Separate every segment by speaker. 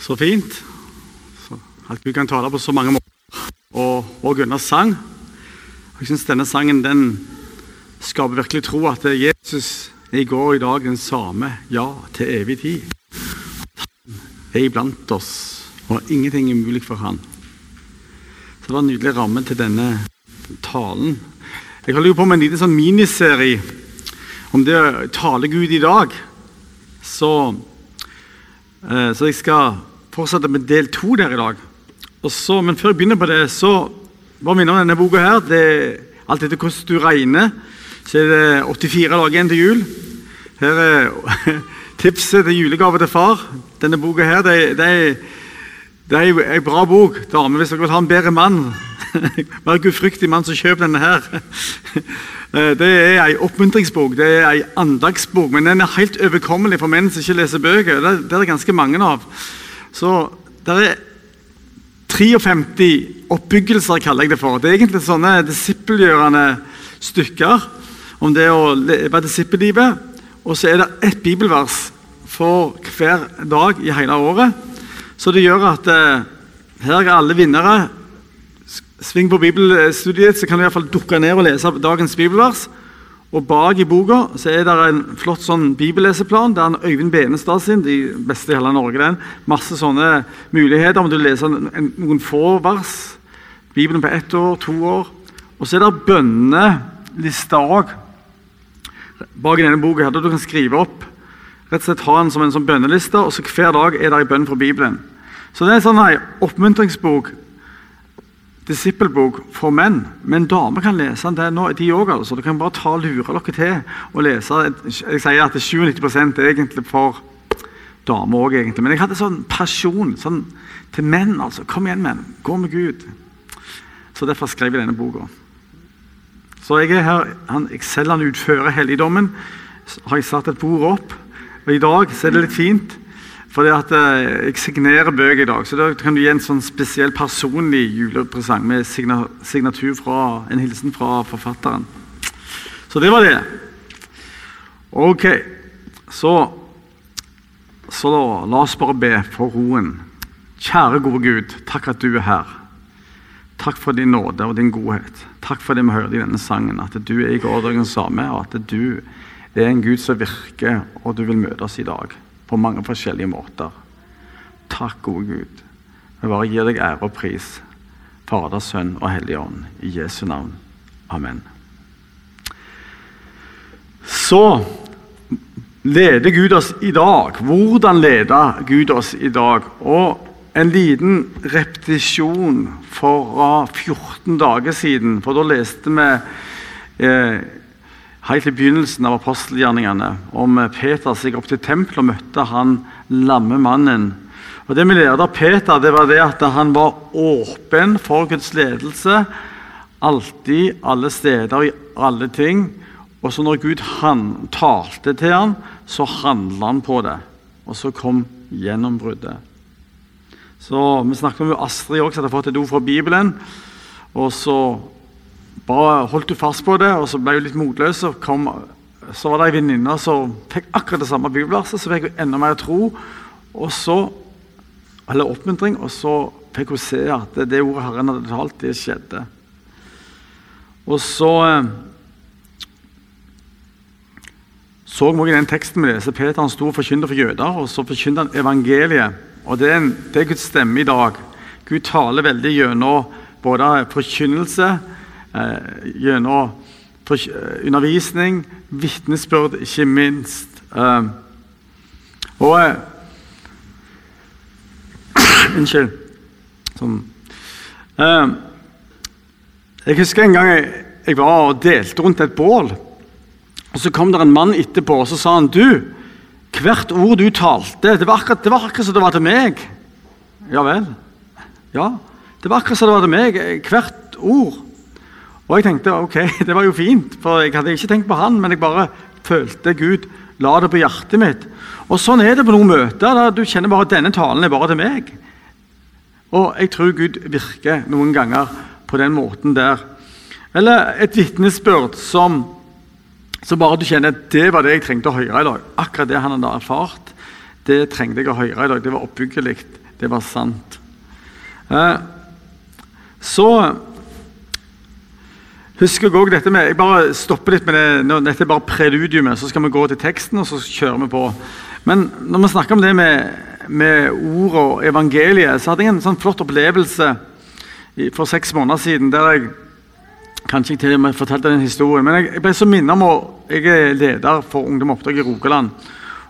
Speaker 1: Så fint. Så, at Gud kan tale på så mange måter. Og, og Gunnar sang. Jeg syns denne sangen den skaper virkelig tro at Jesus er i går og i dag den samme, ja, til evig tid. Han er iblant oss, og ingenting er umulig for han. Så det var en nydelig ramme til denne talen. Jeg holder jo på med en liten sånn miniserie om det å tale Gud i dag. Så, eh, så jeg skal fortsette med del to der i dag. Så, men før jeg begynner på det, så bare minne om denne boka her. Det alt etter hvordan du regner. Så er det 84 dager igjen til jul. Her er tipset til julegave til far. Denne boka her, det, det det er en bra bok. Dame, hvis dere vil ha en bedre mann, vær gudfryktig mann, så kjøp denne her. Det er en oppmuntringsbok, det er en andagsbok, men den er helt overkommelig for menn som ikke leser bøker. Det er det ganske mange av. Så det er 53 oppbyggelser, kaller jeg det for. Det er egentlig sånne disippelgjørende stykker om det å leve disippellivet. Og så er det ett bibelvers for hver dag i hele året. Så det gjør at eh, her er alle vinnere. Sving på bibelstudiet, så kan du i hvert fall dukke ned og lese dagens bibelvers. Og Bak i boka så er det en flott sånn bibelleseplan. Det er Øyvind Benestad sin, de beste i hele Norge. den. Masse sånne muligheter om du leser noen få vers. Bibelen på ett år, to år. Og så er det bønnelister òg bak i denne boka. der Du kan skrive opp rett og slett ha den som en sånn bønneliste, og så hver dag er det en bønn fra Bibelen. Så det er en sånn en oppmuntringsbok disippelbok for menn, men damer kan lese den det nå, de òg. Altså. Du kan bare ta og lure dere til å lese. Jeg sier at 97 er egentlig for damer òg, egentlig. Men jeg hadde sånn pasjon sånn, til menn. altså. Kom igjen, menn. Gå med Gud. Så derfor skrev jeg denne boka. Så jeg er her, han, jeg selv han utfører helligdommen. Har jeg satt et bord opp. Og i dag så er det litt fint. Fordi at eh, Jeg signerer bøker i dag, så da kan du gi en sånn spesiell personlig julepresang med signatur fra, en hilsen fra forfatteren. Så det var det. Ok, så, så da, la oss bare be for roen. Kjære, gode Gud, takk at du er her. Takk for din nåde og din godhet. Takk for det vi hørte i denne sangen, at du er i går den samme, og at du er en Gud som virker, og du vil møte oss i dag på mange forskjellige måter. Takk, gode Gud. Vi bare gir deg ære og pris, Fader, Sønn og Hellig Ånd, i Jesu navn. Amen. Så leder Gud oss i dag. Hvordan leder Gud oss i dag? Og en liten repetisjon fra 14 dager siden, for da leste vi eh, helt i begynnelsen av apostelgjerningene om Peter som gikk opp til tempelet og møtte han lamme mannen. Og Det vi lærte av Peter, det var det at han var åpen for Guds ledelse. Alltid, alle steder, i alle ting. Og så når Gud han, talte til ham, så handla han på det. Og så kom gjennombruddet. Så Vi snakket om Astrid også, som hadde fått et ord fra Bibelen. Og så bare holdt du fast på det, og så ble hun litt motløs. og kom, så var det ei venninne som fikk akkurat det samme bibelverset, så fikk hun enda mer tro. Og så, eller oppmuntring, og så fikk hun se at det, det ordet Herren hadde talt, det skjedde. Og så eh, så vi i den teksten vi leser Peter han sto og forkynte for jøder, og så forkynte han evangeliet. Og det er, en, det er Guds stemme i dag. Gud taler veldig gjennom både forkynnelse gjennom eh, undervisning, vitnesbyrd, ikke minst. Eh, og eh, Unnskyld. Sånn. Eh, jeg husker en gang jeg, jeg var og delte rundt et bål. og Så kom det en mann etterpå og så sa han, du, hvert ord du talte, det var akkurat, det var akkurat som det var til meg. Ja vel? Ja, det var akkurat som det var til meg. Hvert ord. Og jeg tenkte ok, det var jo fint, for jeg hadde ikke tenkt på han, men jeg bare følte Gud la det på hjertet mitt. Og Sånn er det på noen møter der du kjenner bare at denne talen er bare til meg. Og jeg tror Gud virker noen ganger på den måten der. Eller et vitnesbyrd som, så bare du kjenner at det var det jeg trengte å høre i dag. Akkurat det han hadde erfart, det trengte jeg å høre i dag. Det var oppbyggelig. Det var sant. Eh, så jeg også dette med, Jeg bare stopper litt med det. Dette er bare preludiumet, så skal vi gå til teksten, og så kjører vi på. Men når vi snakker om det med, med ord og evangeliet, så hadde jeg en sånn flott opplevelse for seks måneder siden der jeg Kanskje jeg til og med fortalte den historien. Men jeg, jeg ble så minnet om at jeg er leder for Ungdom Oppdrag i Rogaland.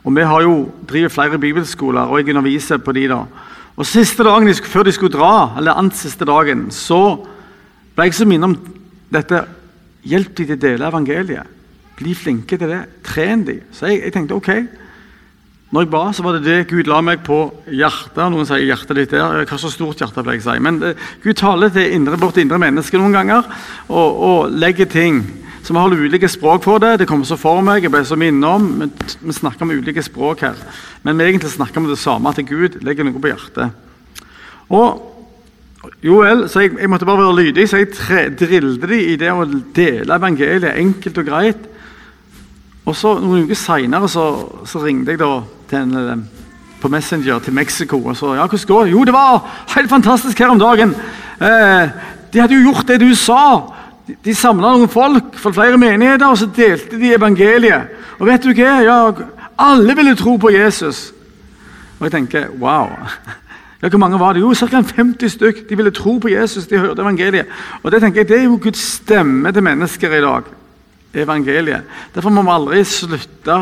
Speaker 1: Og vi har jo driver flere bibelskoler, og jeg underviser på de da. Og siste dagen før de skulle dra, eller annet siste dagen, så ble jeg så minnet om dette. Hjelp de til å dele evangeliet. Bli flinke til det. Tren de. Så jeg, jeg tenkte ok, når jeg ba, så var det det Gud la meg på hjertet. Noen sier hjertet ditt der. Hva så stort hjerte, vil jeg si. Men det, eh, Gud taler til indre, vårt indre menneske noen ganger og, og legger ting. Så vi har ulike språk for det. Det kommer så for meg. jeg ble så minnet om, Vi snakker om ulike språk her. Men vi egentlig snakker om det samme, at Gud legger noe på hjertet. Og Joel, så jeg, jeg måtte bare være lydig, så jeg tre, drillte de i det å dele evangeliet enkelt og greit. Og så Noen uker seinere så, så, ringte jeg da til en, eh, på Messenger til Mexico og så ja, hvordan går det? Jo, det var helt fantastisk her om dagen. Eh, de hadde jo gjort det du sa. De, de samla noen folk fra flere menigheter, og så delte de evangeliet. Og vet du hva? Ja, alle ville tro på Jesus. Og jeg tenker wow. Ja, Hvor mange var det? Jo, Ca. 50 stykk. De ville tro på Jesus. De hørte evangeliet. Og Det tenker jeg, det er jo Guds stemme til mennesker i dag evangeliet. Derfor må vi aldri slutte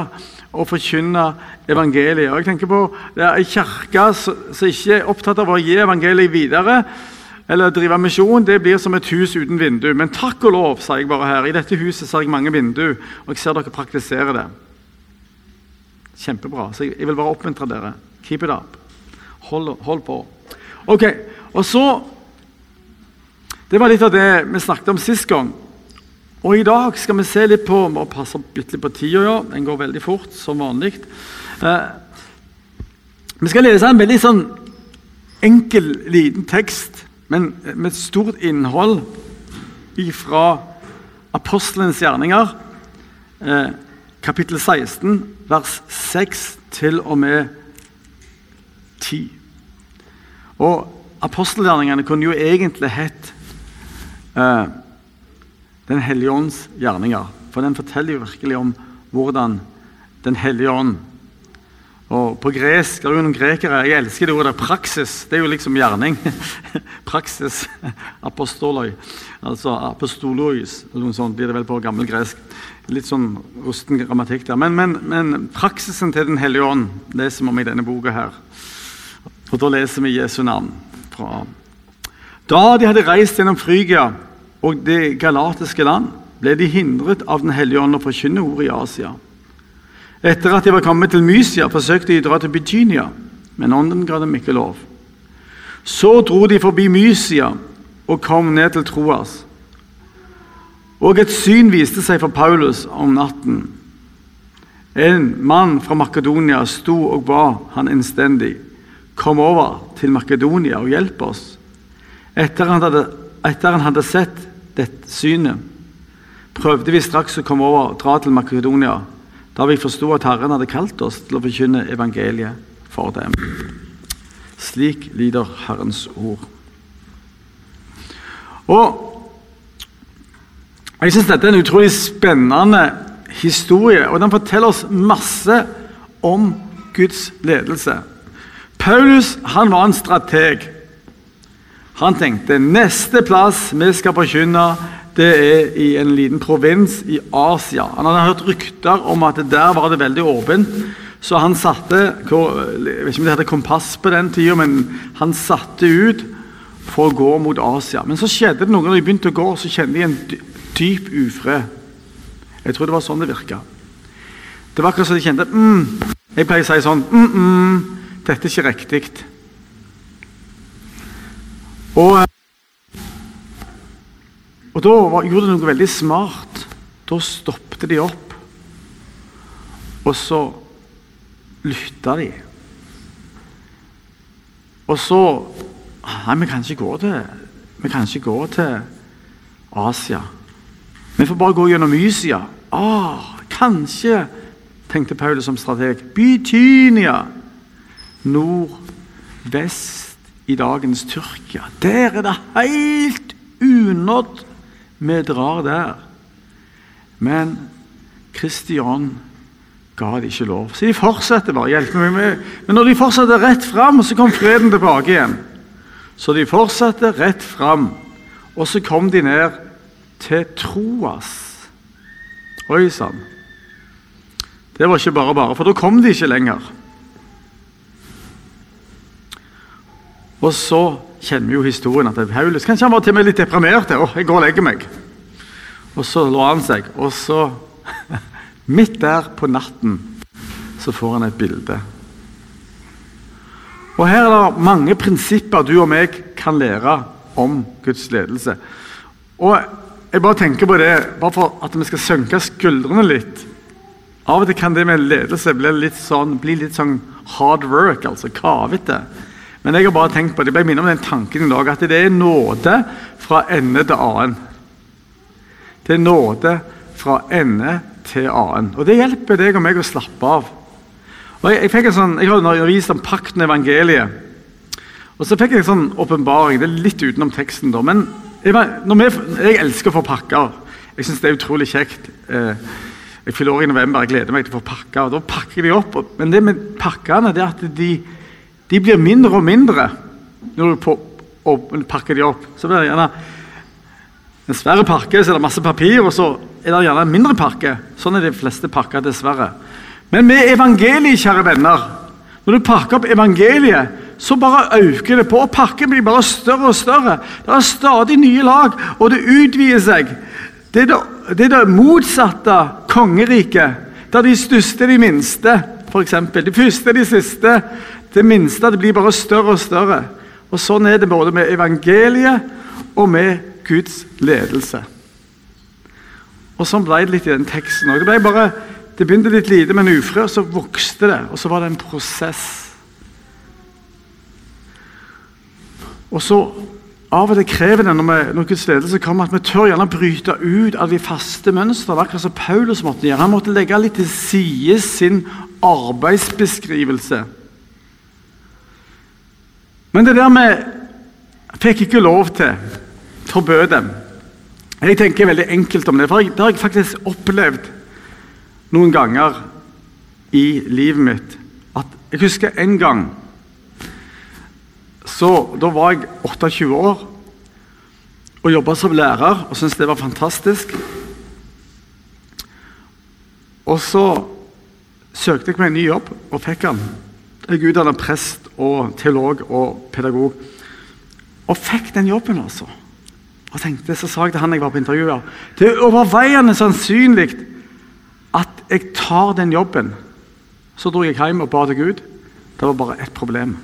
Speaker 1: å forkynne evangeliet. Og jeg tenker på det En kirke som ikke er opptatt av å gi evangeliet videre, eller drive misjon, det blir som et hus uten vindu. Men takk og lov, sier jeg bare her, i dette huset ser jeg mange vindu, og jeg ser dere praktiserer det. Kjempebra. Så jeg vil bare oppmuntre dere. Keep it up. Hold, hold på. Ok, og så Det var litt av det vi snakket om sist gang. Og I dag skal vi se litt på Vi må passe litt på tida, ja. Den går veldig fort, som vanlig. Eh, vi skal lese en veldig sånn enkel, liten tekst, men med stort innhold fra Apostelens gjerninger, eh, kapittel 16, vers 6 til og med 10. Og Apostelgjerningene kunne jo egentlig hett eh, den hellige ånds gjerninger. For den forteller jo virkelig om hvordan Den hellige ånd og På gresk det er jo noen grekere Jeg elsker det ordet praksis. Det er jo liksom gjerning. praksis. Apostoloi. Altså apostolois. eller noe sånt blir det vel på gammel gresk. Litt sånn rusten grammatikk der. Men, men, men praksisen til Den hellige ånd leser vi om i denne boka her. Og da leser vi Jesu navn. Fra. Da de hadde reist gjennom Frygia og det galatiske land ble de hindret av Den hellige ånd å forkynne ordet i Asia. Etter at de var kommet til Mysia, forsøkte de å dra til Byginia, men ånden ga dem ikke lov. Så dro de forbi Mysia og kom ned til Troas. Og et syn viste seg for Paulus om natten. En mann fra Makedonia sto og ba han innstendig. Kom over til Makedonia og hjelp oss. Etter han hadde, etter han hadde sett dette synet, prøvde vi straks å komme over og dra til Makedonia, da vi forsto at Herren hadde kalt oss til å forkynne evangeliet for dem. Slik lyder Herrens ord. Og Jeg syns dette er en utrolig spennende historie, og den forteller oss masse om Guds ledelse. Paulus han var en strateg. Han tenkte neste plass vi skal forkynne, det er i en liten provins i Asia. Han hadde hørt rykter om at der var det veldig åpent. Så han satte jeg vet ikke om det hadde kompass på den tida, men han satte ut for å gå mot Asia. Men så skjedde det noe når de begynte å gå, så kjente de en dyp ufred. Jeg tror det var sånn det virka. Det var akkurat som de kjente mm, Jeg pleier å si sånn mm, mm, Dette er ikke riktig. Og, og da var, gjorde de noe veldig smart. Da stoppet de opp, og så lytta de. Og så Nei, vi kan ikke gå til Vi kan ikke gå til Asia. Vi får bare gå gjennom Mysia. Ah, kanskje, tenkte Paulus som strateg. Bytynia nord vest i dagens Tyrkia. Der er det helt unådd vi drar der. Men Kristian ga de ikke lov. Så de fortsetter bare. hjelpe meg med. Men når de fortsatte rett fram, så kom freden tilbake igjen. Så de fortsatte rett fram, og så kom de ned til Troas. Oi sann. Det var ikke bare bare, for da kom de ikke lenger. Og så kjenner vi jo historien at Paulus kanskje han var til og med litt deprimert. Oh, jeg går og legger meg. Og så lå han seg. Og så, midt der på natten, så får han et bilde. Og Her er det mange prinsipper du og meg kan lære om Guds ledelse. Og jeg bare tenker på det, bare for at vi skal synke skuldrene litt. Av og til kan det med ledelse bli litt sånn, bli litt sånn hard work, altså kavete. Men jeg har bare tenkt på det, jeg ble minnet om den tanken i dag, at det er nåde fra ende til annen. Det er nåde fra ende til annen. Og Det hjelper deg og meg å slappe av. Og Jeg, jeg sånn, jeg har undervist om pakten evangeliet. Og så fikk jeg en sånn åpenbaring. Det er litt utenom teksten, da. Men jeg, vi, jeg elsker å få pakker. Jeg syns det er utrolig kjekt. Eh, jeg fyller år i november, jeg gleder meg til å få pakker. og Da pakker de opp. Men det med pakkene det er at de de blir mindre og mindre når du pakker de opp. Så blir det gjerne en svære pakke, så er det masse papir, og så er det gjerne en mindre pakke. Sånn er de fleste pakker, dessverre. Men med evangeliet, kjære venner Når du pakker opp evangeliet, så bare øker det på. og Pakken blir bare større og større. Det er stadig nye lag, og det utvider seg. Det er det, det, er det motsatte kongeriket, der de største er de minste, f.eks. De første er de siste. Det minste det blir bare større og større. Og Sånn er det både med evangeliet og med Guds ledelse. Og Sånn ble det litt i den teksten òg. Det, det begynte litt lite med en ufrø, så vokste det. Og så var det en prosess. Og så Av og til krever det når, vi, når Guds ledelse kommer, at vi tør gjerne bryte ut av de faste mønstrene. Akkurat som Paulus måtte gjøre. Han måtte legge litt til side sin arbeidsbeskrivelse men det der med fikk ikke lov til, forbød dem. Jeg tenker veldig enkelt om det, for det har jeg faktisk opplevd noen ganger i livet mitt. At jeg husker en gang så, Da var jeg 28 år og jobba som lærer og syntes det var fantastisk. Og så søkte jeg meg en ny jobb og fikk den. Jeg er utdanna prest og teolog og pedagog. Og fikk den jobben, altså. Og tenkte, Så sa jeg til han jeg var på intervju Det er overveiende sannsynlig at jeg tar den jobben. Så dro jeg hjem og ba til Gud. Det var bare ett problem.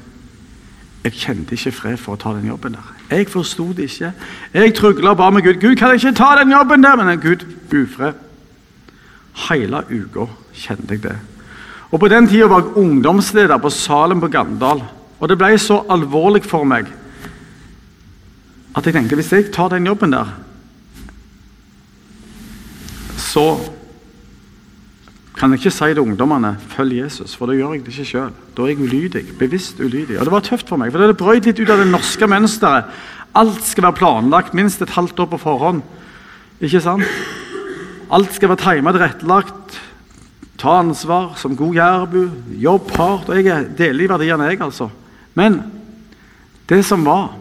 Speaker 1: Jeg kjente ikke fred for å ta den jobben der. Jeg forsto det ikke. Jeg trygla og ba med Gud. Gud, kan jeg ikke ta den jobben der? Men Gud, ufred. Hele uka kjente jeg det. Og På den tida var jeg ungdomsleder på Salem på Gandal. Og Det ble så alvorlig for meg at jeg tenkte hvis jeg tar den jobben der, så kan jeg ikke si til ungdommene 'følg Jesus', for da gjør jeg det ikke sjøl. Da er jeg ulydig, bevisst ulydig. Og Det var tøft for meg, for det brøt litt ut av det norske mønsteret. Alt skal være planlagt minst et halvt år på forhånd. Ikke sant? Alt skal være timet tilrettelagt ta ansvar som god jærbu, jobb hardt. og Jeg deler i verdiene, jeg, altså. Men det som var,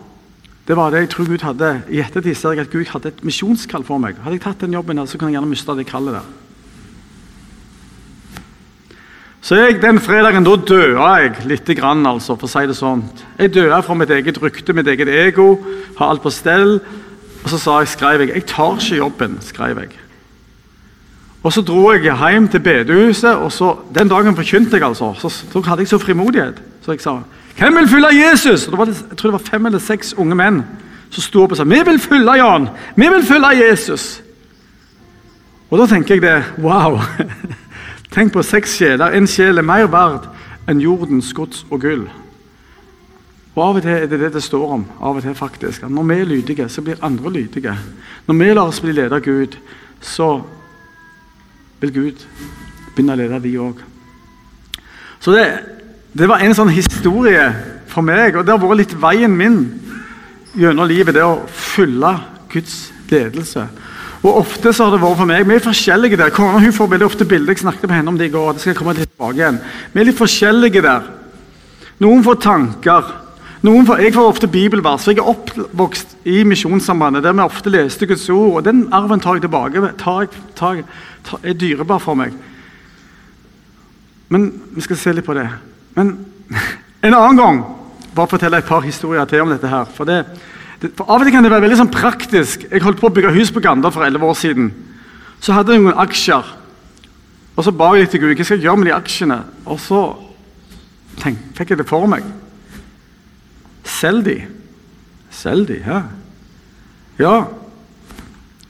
Speaker 1: det var det jeg tror Gud hadde I ettertid ser jeg at Gud hadde et misjonskall for meg. Hadde jeg tatt den jobben, der, så kunne jeg gjerne miste det kallet der. Så jeg, Den fredagen da døde jeg litt, grann, altså, for å si det sånn. Jeg døde fra mitt eget rykte, mitt eget ego, har alt på stell. Og så sa jeg, skrev jeg jeg tar ikke jobben. skrev jeg. Og Så dro jeg hjem til bedehuset, og så, den dagen forkynte jeg. altså. Så, så hadde jeg så frimodighet. Så jeg sa hvem vil følge Jesus? Og det jeg tror det var fem eller seks unge menn som sto opp og sa vi vil følge Jan, vi vil følge Jesus. Og Da tenker jeg det Wow! Tenk på seks sjeler. En sjel er mer verd enn jordens gods og gull. Og Av og til er det det det står om. av og til faktisk. Når vi er lydige, så blir andre lydige. Når vi lar oss bli ledet av Gud, så vil Gud begynne å lede de òg. Så det, det, var en sånn historie for meg, og det har vært litt veien min gjennom livet, det å følge Guds ledelse. Og ofte så har det vært for meg, Vi er forskjellige der. Kona hun får veldig ofte bilder. Jeg snakket med henne om det i går. det skal jeg komme tilbake igjen. Vi er litt forskjellige der. Noen får tanker. Noen jeg får ofte bibelvers. for Jeg er oppvokst i Misjonssambandet, der vi ofte leste Guds ord. og Den arven tar jeg tilbake. Tar, tar, tar, er dyrebar for meg. Men vi skal se litt på det. Men en annen gang bare fortelle et par historier til om dette. her. For det, for Av og til kan det være veldig sånn praktisk. Jeg holdt på å bygge hus på Ganda for 11 år siden. Så hadde jeg noen aksjer. Og så ba jeg til Gud hva skal jeg gjøre med de aksjene. Og så tenk, fikk jeg det for meg. Selg de. Selg de, hæ? Ja.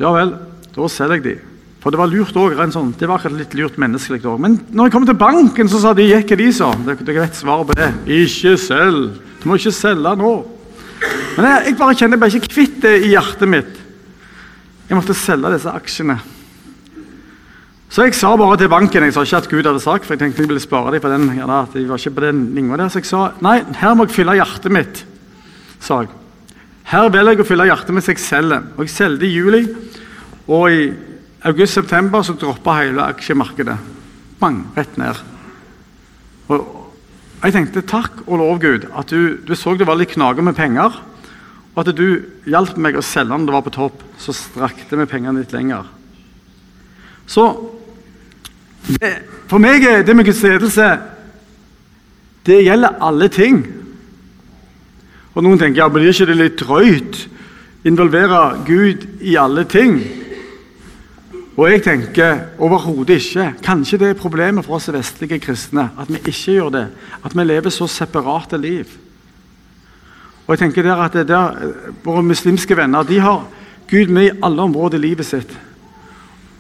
Speaker 1: Ja vel, da selger jeg de. For det var lurt òg. Sånn, det var akkurat litt lurt menneskelig òg. Men når jeg kom til banken, så sa de gikk de så. Dere vet svaret på det. Ikke selg. Du må ikke selge nå. Men jeg, jeg bare kjenner jeg bare ikke kvitt det i hjertet mitt. Jeg måtte selge disse aksjene. Så jeg sa bare til banken Jeg sa ikke at Gud hadde sagt, for jeg tenkte jeg ville spare dem på den, ja, de var ikke på den der. Så jeg sa nei, her må jeg fylle hjertet mitt. sa jeg. Her velger jeg å fylle hjertet mitt så jeg selger. Og jeg solgte i juli. Og i august-september så droppa hele aksjemarkedet. Bang, rett ned. Og jeg tenkte takk og lov, Gud, at du, du så det var litt knager med penger. Og at du hjalp meg å selge når det var på topp, så strakte vi pengene litt lenger. Så For meg er det med Guds ledelse Det gjelder alle ting. Og Noen tenker ja, blir ikke det litt drøyt? Involvere Gud i alle ting? Og jeg tenker overhodet ikke. Kanskje det er problemet for oss vestlige kristne at vi ikke gjør det. At vi lever så separate liv. Og jeg tenker der at der, Våre muslimske venner de har Gud med i alle områder i livet sitt.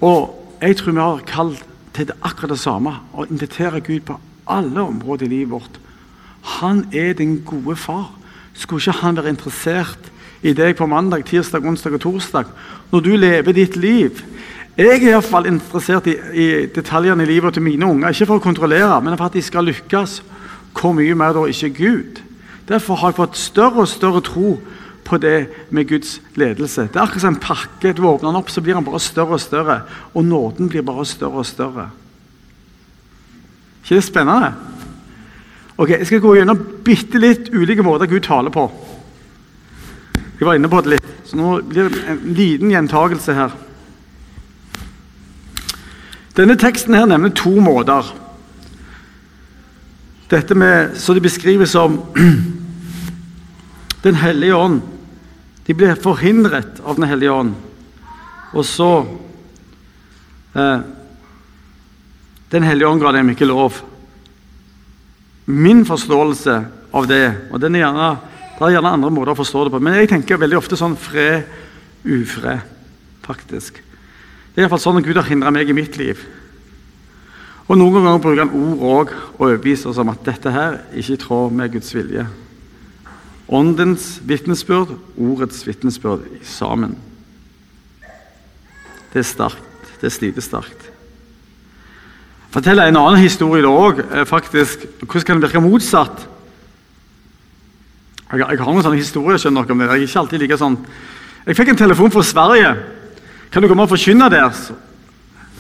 Speaker 1: Og jeg tror vi har kalt til det akkurat det samme. Å invitere Gud på alle områder i livet vårt. Han er din gode far. Skulle ikke han være interessert i deg på mandag, tirsdag, onsdag og torsdag? Når du lever ditt liv. Jeg er i hvert fall interessert i, i detaljene i livet til mine unger. Ikke for å kontrollere, men for at de skal lykkes. Hvor mye mer da ikke Gud? Derfor har jeg fått større og større tro på det med Guds ledelse. Det er akkurat som en pakke. Du åpner den opp, så blir den bare større og større. Og nåden blir bare større og større. ikke det spennende? Ok, Jeg skal gå gjennom bitte litt ulike måter Gud taler på. Jeg var inne på det litt, så nå blir det en liten gjentagelse her. Denne teksten her nevner to måter. Dette med, så det beskrives som Den hellige ånd. De ble forhindret av Den hellige ånd. Og så eh, Den hellige ånd ga dem ikke lov. Min forståelse av det og den er gjerne, Det er gjerne andre måter å forstå det på, men jeg tenker veldig ofte sånn fred, ufred, faktisk. Det er iallfall sånn at Gud har hindra meg i mitt liv. Og Noen ganger bruker han ord og overbeviser oss om at dette her ikke er i tråd med Guds vilje. Åndens vitnesbyrd, ordets vitnesbyrd sammen. Det er sterkt. Det er slitesterkt. Fortell en annen historie òg. Eh, hvordan kan det virke motsatt? Jeg, jeg har noen sånne historier skjønner dere om det. Jeg er ikke alltid like sånn. Jeg fikk en telefon fra Sverige. Kan du komme og forkynne der?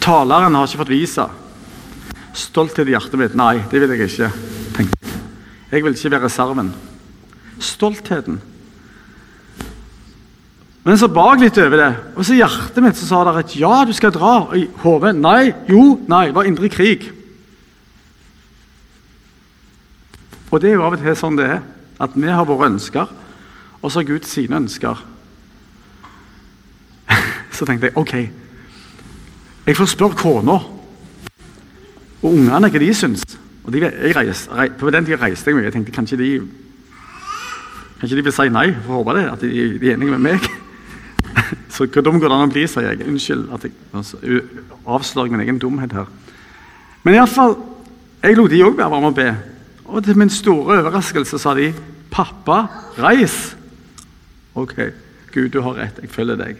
Speaker 1: Taleren har ikke fått visa. Stolthet i hjertet mitt? Nei, det vil jeg ikke. Tenk. Jeg vil ikke være reserven. Stoltheten. Men så bak litt over det, og så hjertet mitt så sa der et ja, du skal dra. Og i hodet nei, jo, nei. Det var indre krig. Og det er jo av og til sånn det er. At vi har våre ønsker, og så har Gud sine ønsker. Så tenkte jeg OK, jeg får spørre kona og ungene hva de syns. Og de, jeg reis, rei, på den tida reiste jeg mye. Jeg tenkte kanskje de kanskje de vil si nei. for å håpe det, at de, de er enige med meg. Så hvor dum går det an å bli, sier jeg. Unnskyld at jeg avslører min egen dumhet her. Men iallfall, jeg lot de òg være med å be. Og til min store overraskelse sa de 'Pappa, reis'. Ok, Gud, du har rett. Jeg følger deg.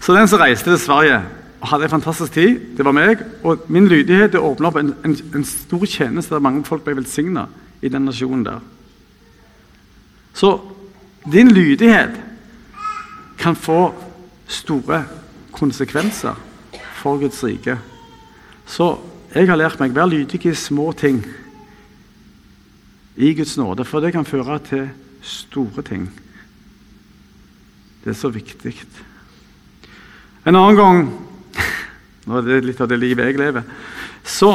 Speaker 1: Så den som reiste til Sverige hadde en fantastisk tid. Det var meg. Og min lydighet åpna opp en, en, en, stor tjeneste der mange folk ble velsigna i den nasjonen der. Så din lydighet kan få store konsekvenser for Guds rike. Så jeg har lært meg å være lydig i små ting i Guds nåde, for det kan føre til store ting. Det er så viktig. En annen gang Nå er det litt av det livet jeg lever. Så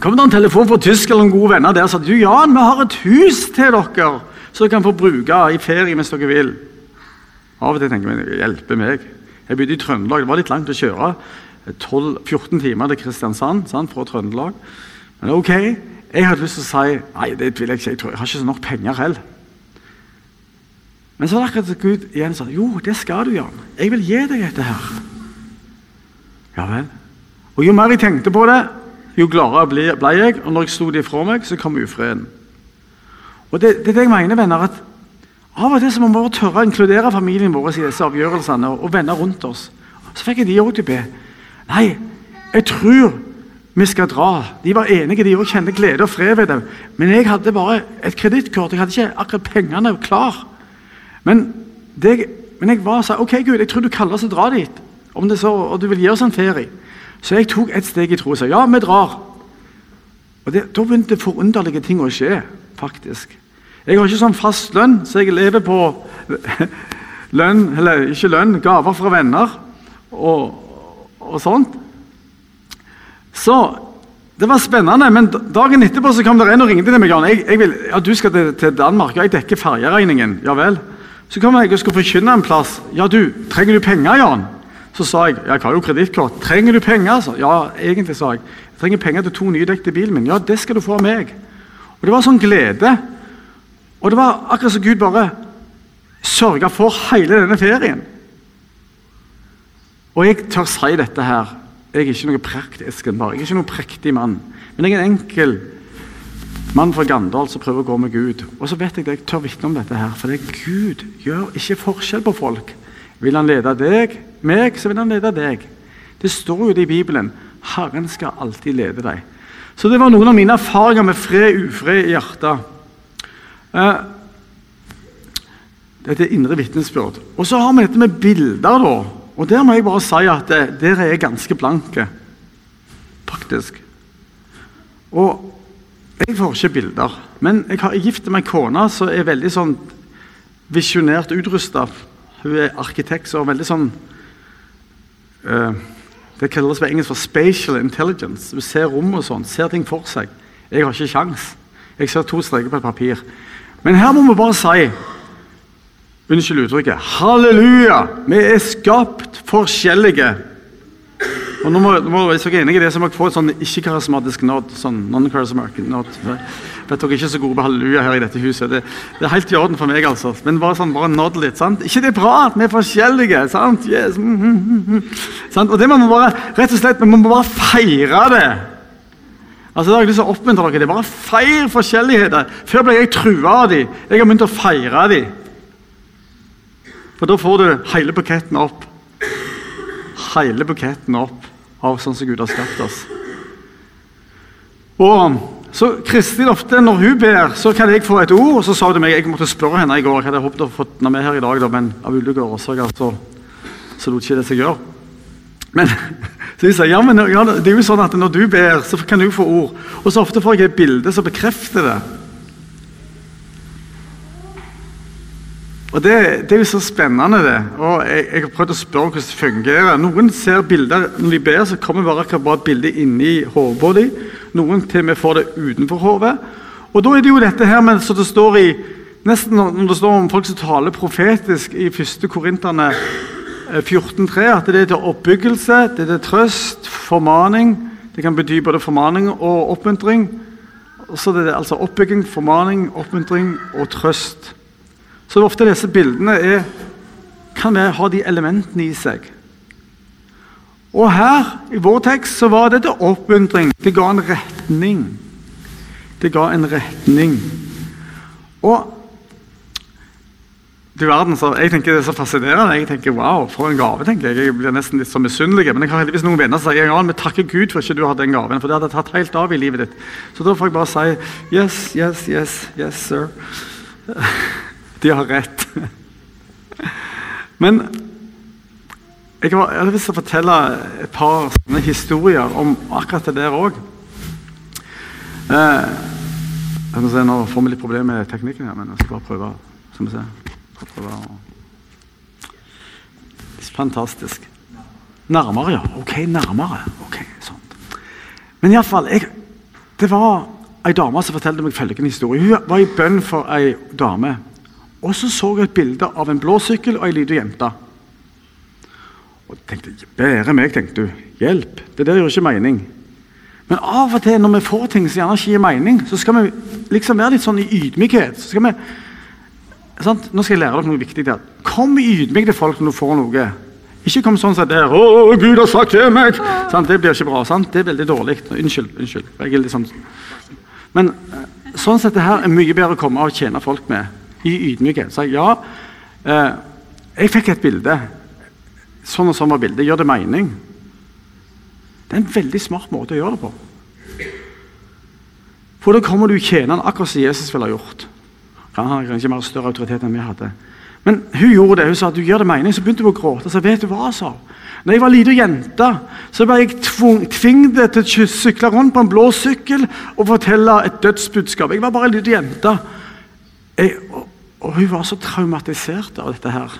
Speaker 1: kom det en telefon fra Tyskland noen gode venner der og sa du, Jan, vi har et hus til dere som dere kan få bruke i ferie hvis dere vil. Av og til tenker jeg hjelpe meg. Jeg bodde i Trøndelag. Det var litt langt å kjøre. 12, 14 timer til Kristiansand sant, fra Trøndelag. Men ok, jeg hadde lyst til å si nei, det vil jeg ikke. Jeg, tror, jeg har ikke så nok penger heller. Men så var det akkurat Gud igjen sa jo, det skal du, Jan. Jeg vil gi deg dette her. Ja vel. Og Jo mer jeg tenkte på det, jo gladere ble jeg. Og når jeg sto det ifra meg, så kom ufreden. Og det, det er det jeg mener, venner, at Av og til må vi tørre å inkludere familien vår i disse avgjørelsene og, og venner rundt oss. Så fikk jeg de òg til å be. Nei, jeg tror vi skal dra. De var enige, de òg kjente glede og fred ved det. Men jeg hadde bare et kredittkort. Jeg hadde ikke akkurat pengene klar. Men, det, men jeg var sa ok Gud, jeg tror du kaller oss å dra dit. Om det så, og du vil gi oss en ferie. Så jeg tok et steg i tro og sa ja, vi drar. Og det, Da begynte forunderlige ting å skje, faktisk. Jeg har ikke sånn fast lønn, så jeg lever på lønn, eller ikke lønn, gaver fra venner og, og sånt. Så det var spennende, men dagen etterpå så kom det en og ringte til meg. Jeg, jeg vil, ja, 'Du skal til, til Danmark, og jeg dekker ferjeregningen.' Ja vel. Så kom jeg og skulle forkynne en plass. 'Ja, du, trenger du penger, Jan?' Så sa jeg jeg har jo kredittkort. 'Trenger du penger?' Så, ja, egentlig, sa jeg. 'Jeg trenger penger til to nydekte bilen min.' 'Ja, det skal du få av meg.' Og Det var sånn glede. Og det var akkurat som Gud bare sørga for hele denne ferien. Og jeg tør si dette her. Jeg er ikke noe praktisk. Jeg er ikke noen prektig mann. Men jeg er en enkel mann fra Gandal som prøver å gå med Gud. Og så vet jeg det, jeg tør vitne om dette her, for det er Gud gjør ikke forskjell på folk. Vil han lede deg, meg, så vil han lede deg. Det står jo det i Bibelen. Herren skal alltid lede deg. Så det var noen av mine erfaringer med fred ufred i hjertet. Eh, dette er indre vitnesbyrd. Og så har vi dette med bilder. da. Og Der må jeg bare si at det, der er jeg ganske blanke. Faktisk. Og jeg får ikke bilder. Men jeg har gift meg kone som er veldig sånn visjonært utrusta. Hun er arkitekt og veldig sånn uh, Det kalles på engelsk for spatial intelligence. Hun ser rom og sånn, ser ting for seg. Jeg har ikke sjans. Jeg ser to streker på et papir. Men her må vi bare si Unnskyld uttrykket. Halleluja! Vi er skapt forskjellige. Og nå må, må Hvis dere er enige i det, så må dere få et sånn ikke-karismatisk not. sånn non-charismatic nod. Vet dere ikke så gode på halleluja her i dette huset. Det, det, er helt i orden for meg, altså. Men bare sånn, bare nod litt. sant? Ikke det er bra at vi er forskjellige? sant? Yes. Mm, mm, mm. mm. sant? Og det må vi bare rett og slett, vi må bare feire det. Altså, jeg lyst til å oppmuntre dere. det er Bare feir forskjelligheter. Før ble jeg trua av dem. Jeg har begynt å feire dem. For da får du hele buketten opp. Hele buketten opp av sånn som Gud har skapt oss. Og så Kristin ofte, Når hun ber, så kan jeg få et ord. og Så sa hun meg, Jeg måtte spørre henne i går. Jeg hadde håpet å få henne med her i dag, da, men av ulike årsaker så, så lot ikke det seg gjøre. Men så de sier, ja, men ja, det er jo sånn at når du ber, så kan du få ord. Og så ofte får jeg et bilde som bekrefter det. Og det, det, er jo så spennende, det. Og jeg, jeg, har prøvd å spørre hvordan det fungerer. Noen ser bilder når de ber, så kommer bare akkurat et bilde inni hodet dem. Noen til og med får det utenfor hodet. Og da er det jo dette her med, så det står i nesten når det står om folk som taler profetisk i 1. Korinterne 14,3, eh, at det er til oppbyggelse, det er til trøst, formaning. Det kan bety både formaning og oppmuntring. Så det er altså oppbygging, formaning, oppmuntring og trøst. Så ofte disse bildene er, kan ha de elementene i seg. Og her i vår tekst så var det til oppmuntring. Det ga en retning. Det ga en retning. Og du verden, så jeg tenker Det er så fascinerende. Jeg tenker, wow, For en gave. tenker Jeg Jeg blir nesten litt så misunnelig. Men jeg har heldigvis noen venner som sier ja, vi takker Gud for ikke du hadde den gaven. For det hadde tatt helt av i livet ditt. Så da får jeg bare si yes, yes, yes, yes, sir. De har rett. Men jeg har, lyst til å fortelle et par sånne historier om akkurat det der òg. Eh, nå får vi litt problemer med teknikken, her, men jeg skal bare prøve. Skal vi se. Prøve var Fantastisk. Nærmere, ja. Ok, nærmere. Ok, sånn. Men iallfall Det var ei dame som fortalte meg følgende historie. Hun var i bønn for ei dame. Og så så jeg et bilde av en blå sykkel og ei lita jente. Og tenkte, Bære meg, tenkte du. Hjelp. Det der gjør ikke mening. Men av og til når vi får ting som gjerne ikke gir mening, så skal vi liksom være litt sånn i ydmykhet. Så skal vi, sant? Nå skal jeg lære dere noe viktig. der. Kom ydmyk til folk når du får noe. Ikke kom sånn som det er, 'Å, Gud har sagt til meg!' Sant? Det blir ikke bra. sant? Det er veldig dårlig. Unnskyld. unnskyld. Jeg er litt sånn. Men eh, sånn sett det her er mye bedre å komme og tjene folk med. I ydmykhet. Så ja, eh, jeg fikk et bilde. Sånn og sånn var bildet. Gjør det mening? Det er en veldig smart måte å gjøre det på. For da kommer du tjene han akkurat som Jesus ville ha gjort. Han har kanskje mer større autoritet enn vi hadde. Men hun gjorde det. Hun sa du gjør det mening. Så begynte hun å gråte. Så vet du hva, sa Når jeg var lita jente, så ble jeg tvunget til å sykle rundt på en blå sykkel og fortelle et dødsbudskap. Jeg var bare ei lita jente. Jeg, og, og, hun var så traumatisert av dette her.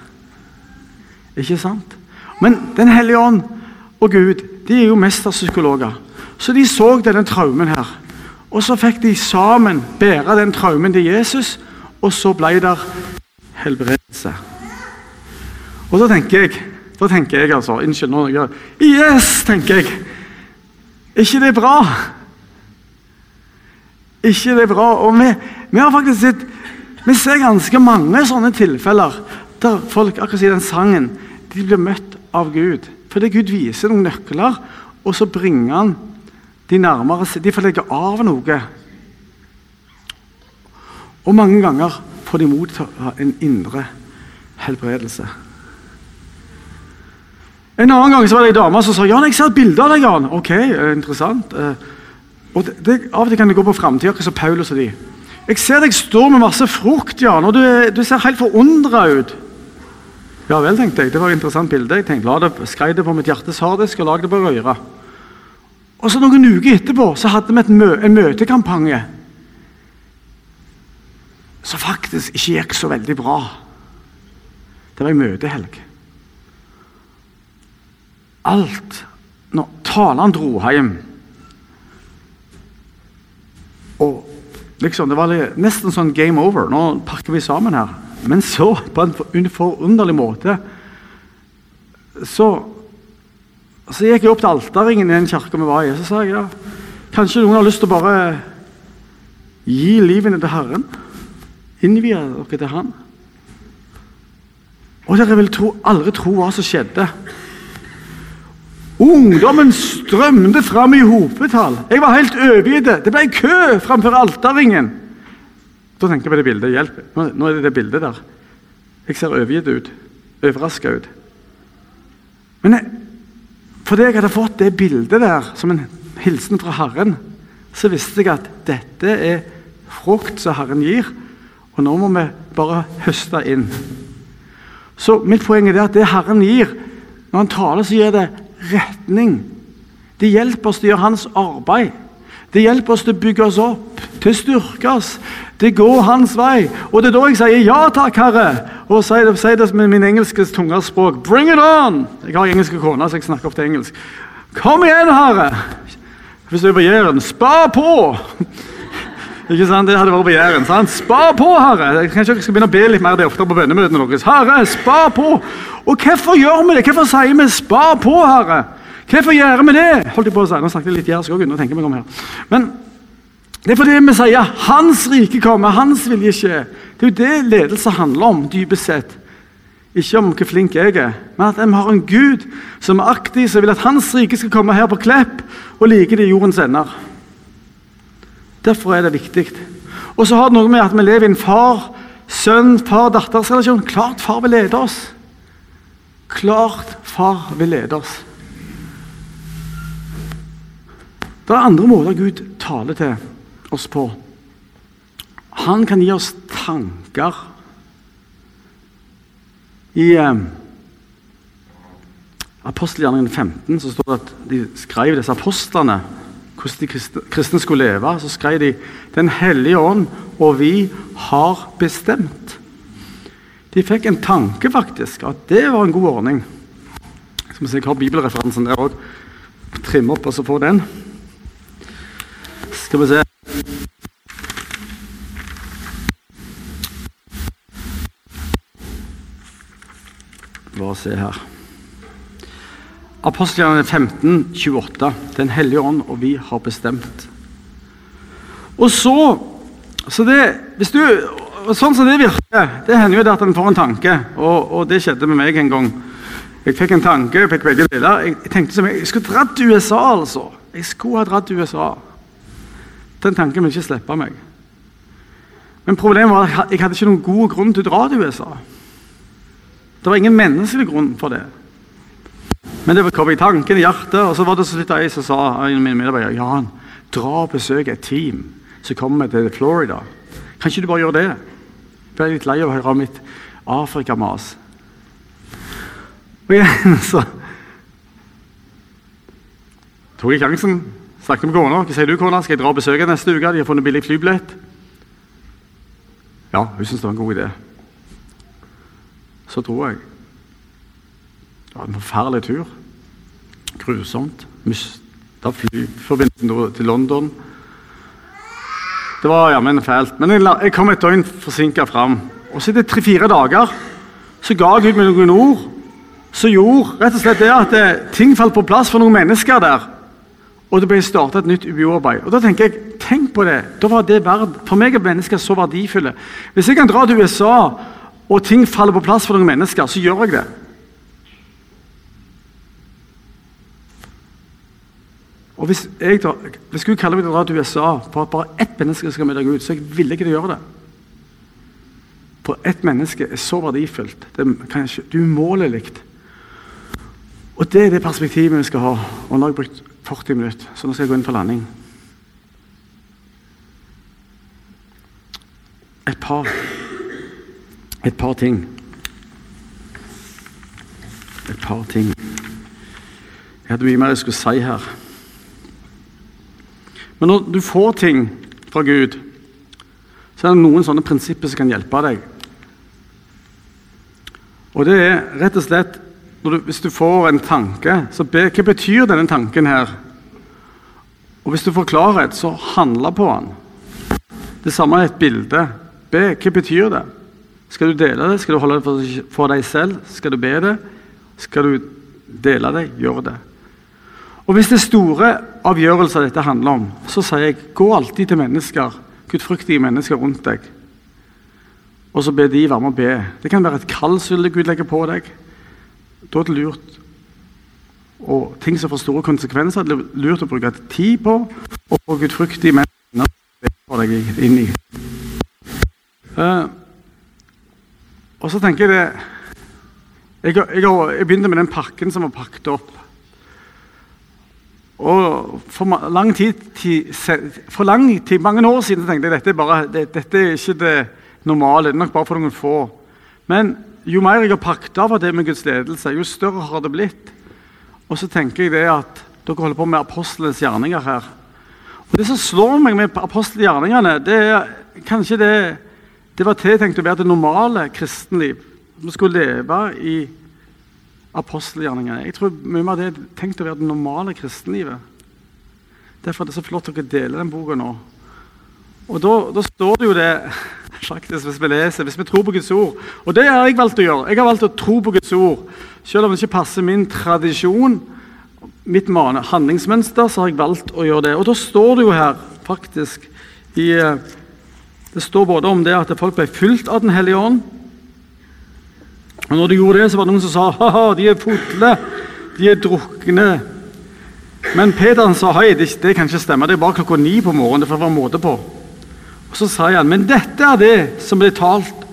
Speaker 1: Ikke sant? Men Den hellige ånd og Gud de er jo mesterpsykologer. Så de så denne traumen her. Og så fikk de sammen bære den traumen til Jesus, og så ble det helbredelse. Og da tenker jeg da tenker jeg altså, Unnskyld, nå gjør Yes, tenker jeg. ikke det bra? ikke det bra? Og vi, vi har faktisk sett vi ser ganske mange sånne tilfeller der folk akkurat i den sangen, de blir møtt av Gud. Fordi Gud viser noen nøkler, og så bringer han de nærmere. De får legge av noe. Og mange ganger får de motta en indre helbredelse. En annen gang så var det ei dame som sa Jan, jeg ser et bilde av deg. Jan. Ok, eh, interessant. Eh, og det, det, Av og til kan det gå på framtida, som Paulus og de. Jeg ser deg stå med masse frukt, Jan, og du, du ser helt forundra ut. Ja vel, tenkte jeg. Det var et interessant bilde. Jeg tenkte, la det, Skrev det på mitt hjertes harddisk og lag det på røyra. Og så Noen uker etterpå så hadde vi mø en møtekampanje som faktisk ikke gikk så veldig bra. Det var ei møtehelg. Alt Når taleren dro hjem Og liksom, Det var nesten sånn game over. Nå pakker vi sammen her. Men så, på en forunderlig måte, så, så gikk jeg opp til alterringen i den kirka vi var i. Så sa jeg ja, kanskje noen har lyst til å bare gi livet til Herren? Innvie dere til Han. Og dere vil tro, aldri tro hva som skjedde. Ungdommen strømte fram i hopetall. Jeg var helt overgitt. Det ble kø framfor alterringen. Da tenker jeg på det bildet. Hjelp. Nå er det det bildet der. Jeg ser overgitt ut. Overraska ut. Men jeg, fordi jeg hadde fått det bildet der som en hilsen fra Herren, så visste jeg at dette er frukt som Herren gir. Og nå må vi bare høste inn. Så mitt poeng er at det Herren gir, når han taler, så gir det retning. Det hjelper oss til å gjøre hans arbeid. Det hjelper oss til å bygge oss opp, til å styrke oss. Det går hans vei. Og det er da jeg sier 'ja takk, Herre'. Og sier det, sier det med min engelske tunge språk. 'Bring it on!' Jeg har engelske kone, så jeg snakker ofte engelsk. Kom igjen, Herre! Hvis du er Jæren, spar på! Ikke sant? Det hadde vært på Jæren. sant? Spar på, Herre! Kanskje dere skal begynne å be litt mer det oftere på bønnemøtene deres. Herre, spar på! Og hvorfor gjør vi det? Hvorfor sier vi 'spar på', Herre? Hvorfor gjør vi det? Holdt jeg på å si. Nå snakket jeg litt jærsk òg. meg om her. Men det er fordi vi sier 'Hans rike kommer', 'Hans vilje skje'. Det er jo det ledelse handler om, dypest sett. Ikke om hvor flink jeg er, men at vi har en Gud som er aktiv, som vil at Hans rike skal komme her på Klepp og like det i jordens ender. Derfor er det viktig. Og så har det noe med at vi lever i en far, sønn, far-datters-relasjon. Klart far vil lede oss. Klart far vil lede oss. Det er andre måter Gud taler til oss på. Han kan gi oss tanker I eh, apostelgjerningen 15 så står det at de skrev disse apostlene hvordan de kristne, skulle leve. Så skrev de 'Den hellige ånd og vi har bestemt'. De fikk en tanke, faktisk, at det var en god ordning. Skal vi se, Jeg har bibelreferansen der òg. Trimme opp og så få den. Skal vi se Bare se her. Apostelgjerne 15, 28. Den hellige ånd og vi har bestemt. Og så, så det, hvis du, Sånn som det virker, det hender jo at en får en tanke. Og, og, det skjedde med meg en gang. Jeg fikk en tanke, jeg fikk begge deler. Jeg, jeg tenkte som jeg, jeg skulle dratt til USA, altså. Jeg skulle ha dratt til USA. Den tanken vil ikke slippe meg. Men problemet var at jeg hadde ikke noen god grunn til å dra til USA. Det var ingen menneskelig grunn for det. Men det kom i tanken, i hjertet, og så var det så litt ei som sa en av mine medarbeidere, Jan, dra og besøk et team som kommer til Florida. Kan ikke du bare gjøre det? Jeg ble litt lei av å høre om mitt Afrikamas. Og igjen så tok jeg sjansen. Snakket med kona. Hva sier du, kona? Skal jeg dra og besøke neste uke? De har funnet billig flybillett. Ja, hun syntes det var en god idé. Så dro jeg. Det var en forferdelig tur. Grusomt. Mista flyforbindelsen til London. Det var jammen fælt. Men jeg, jeg kom et døgn forsinka fram. Og så etter tre-fire dager så ga Gud meg noen ord som gjorde rett og slett det at det, eh, ting falt på plass for noen mennesker der. Og det ble starta et nytt UiO-arbeid. Og da tenker jeg, Tenk på det! Da var det verd, For meg er mennesker så verdifulle. Hvis jeg kan dra til USA, og ting faller på plass for noen mennesker, så gjør jeg det. Og Hvis, jeg da, hvis Gud kaller meg til å dra til USA for at bare ett menneske skal møte Gud, så jeg vil ikke gjøre det. For ett menneske er så verdifullt. Det er kanskje umålelig. Og det er det perspektivet vi skal ha. Og nå har jeg brukt 40 minutter, så nå skal jeg gå inn for landing. Et par Et par ting. Et par ting. Jeg hadde mye mer jeg skulle si her. Men når du får ting fra Gud, så er det noen sånne prinsipper som kan hjelpe deg. Og det er rett og slett du, Hvis du får en tanke, så be hva betyr denne tanken her? Og hvis du får klarhet, så handle på den. Det samme er et bilde. Be. Hva betyr det? Skal du dele det? Skal du holde det for, for deg selv? Skal du be det? Skal du dele det? Gjør det. Og Hvis det er store avgjørelser dette handler om, så sier jeg gå alltid til mennesker, gudfryktige mennesker rundt deg. Og så be de være med å be. Det kan være et kall som Gud legger på deg. Da er det lurt og ting som får store konsekvenser, det er lurt å bruke tid på og få gudfryktige mennesker for deg inn i. Uh, og så tenker jeg det jeg, jeg, jeg begynte med den pakken som var pakket opp. Og for lang tid, for lang tid, mange år siden tenkte jeg dette, bare, det, dette er ikke det normale. Det er nok bare for noen få. Men jo mer jeg har pakket av det med Guds ledelse, jo større har det blitt. Og så tenker jeg det at dere holder på med apostlenes gjerninger her. Og Det som slår meg med apostelgjerningene, det er kanskje det det var tiltenkt å være det normale kristenliv. Vi skulle leve i apostelgjerningene. Jeg tror mye av det er tenkt å være det normale kristenlivet. Derfor er det så flott at dere deler den boka nå. Og da, da, står det jo det faktisk, hvis vi leser, hvis vi tror på Guds ord. Og det har jeg valgt å gjøre. Jeg har valgt å tro på Guds ord. Selv om det ikke passer min tradisjon, mitt handlingsmønster, så har jeg valgt å gjøre det. Og da står det jo her faktisk i, eh, Det står både om det at folk ble fylt av Den hellige ånd, og når de gjorde det, så var det noen som sa ha-ha, de er fotle, de er drukne. Men Peter sa hei, det, det, kan ikke stemme, det er bare klokka ni på morgenen. det får være måte på. Og Så sa han, men dette er det som ble talt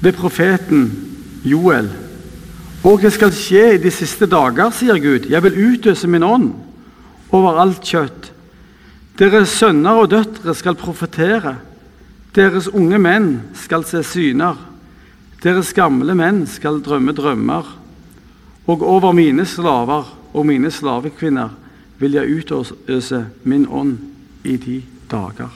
Speaker 1: ved profeten Joel. Og det skal skje i de siste dager, sier Gud. Jeg vil utøse min ånd over alt kjøtt. Deres sønner og døtre skal profetere. Deres unge menn skal se syner. Deres gamle menn skal drømme drømmer, og over mine slaver og mine slavekvinner vil jeg utøse min ånd i de dager.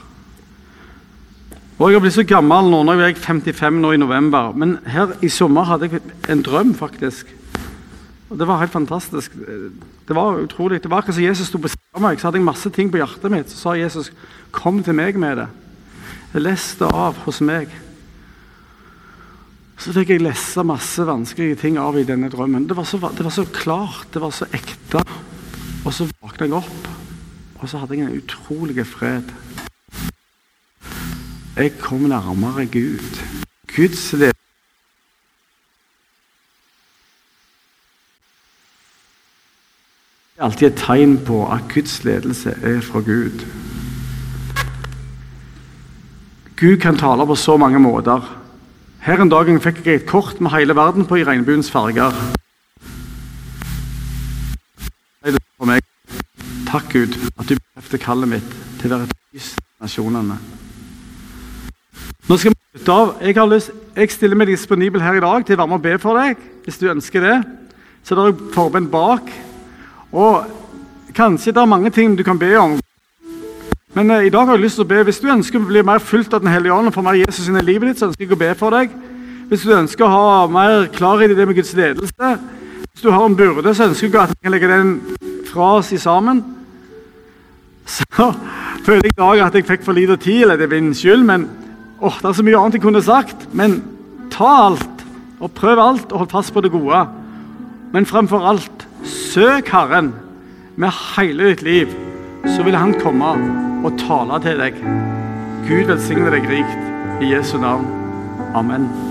Speaker 1: Og Jeg har blitt så gammel nå, nå er jeg 55 nå i november, men her i sommer hadde jeg en drøm, faktisk. Og Det var helt fantastisk. Det var utrolig. Det var akkurat som Jesus sto på siden av meg, så hadde jeg masse ting på hjertet mitt. Så sa Jesus, 'Kom til meg med det'. Jeg leste av hos meg. Så fikk jeg lese masse vanskelige ting av i denne drømmen. Det var så, det var så klart, det var så ekte. Og så våkna jeg opp, og så hadde jeg en utrolig fred. Jeg kom nærmere Gud. Guds ledelse er alltid et tegn på at Guds ledelse er fra Gud. Gud kan tale på så mange måter. Her en dag fikk jeg et kort med hele verden på i regnbuens farger. Takk, Gud, at du bekrefter kallet mitt til å være et lys for nasjonene. Nå skal vi slutte av. Jeg, har lyst, jeg stiller meg disponibel her i dag til å være med og be for deg, hvis du ønsker det. Så det er forbund bak. Og Kanskje det er mange ting du kan be om. Men eh, i dag har jeg lyst til å be. Hvis du ønsker å bli mer fulgt av Den hellige ånd og få mer Jesus inn i livet ditt, så ønsker jeg å be for deg. Hvis du ønsker å ha mer klarhet i det med Guds ledelse, hvis du har en byrde, så ønsker jeg at vi kan legge den fra oss i sammen. Så føler jeg i dag at jeg fikk for lite tid, eller det er min skyld. men åh, Det er så mye annet jeg kunne sagt. Men ta alt, og prøv alt, og hold fast på det gode. Men fremfor alt, søk Herren med hele ditt liv, så vil Han komme og tale til deg. Gud velsigne deg rikt. I Jesu navn. Amen.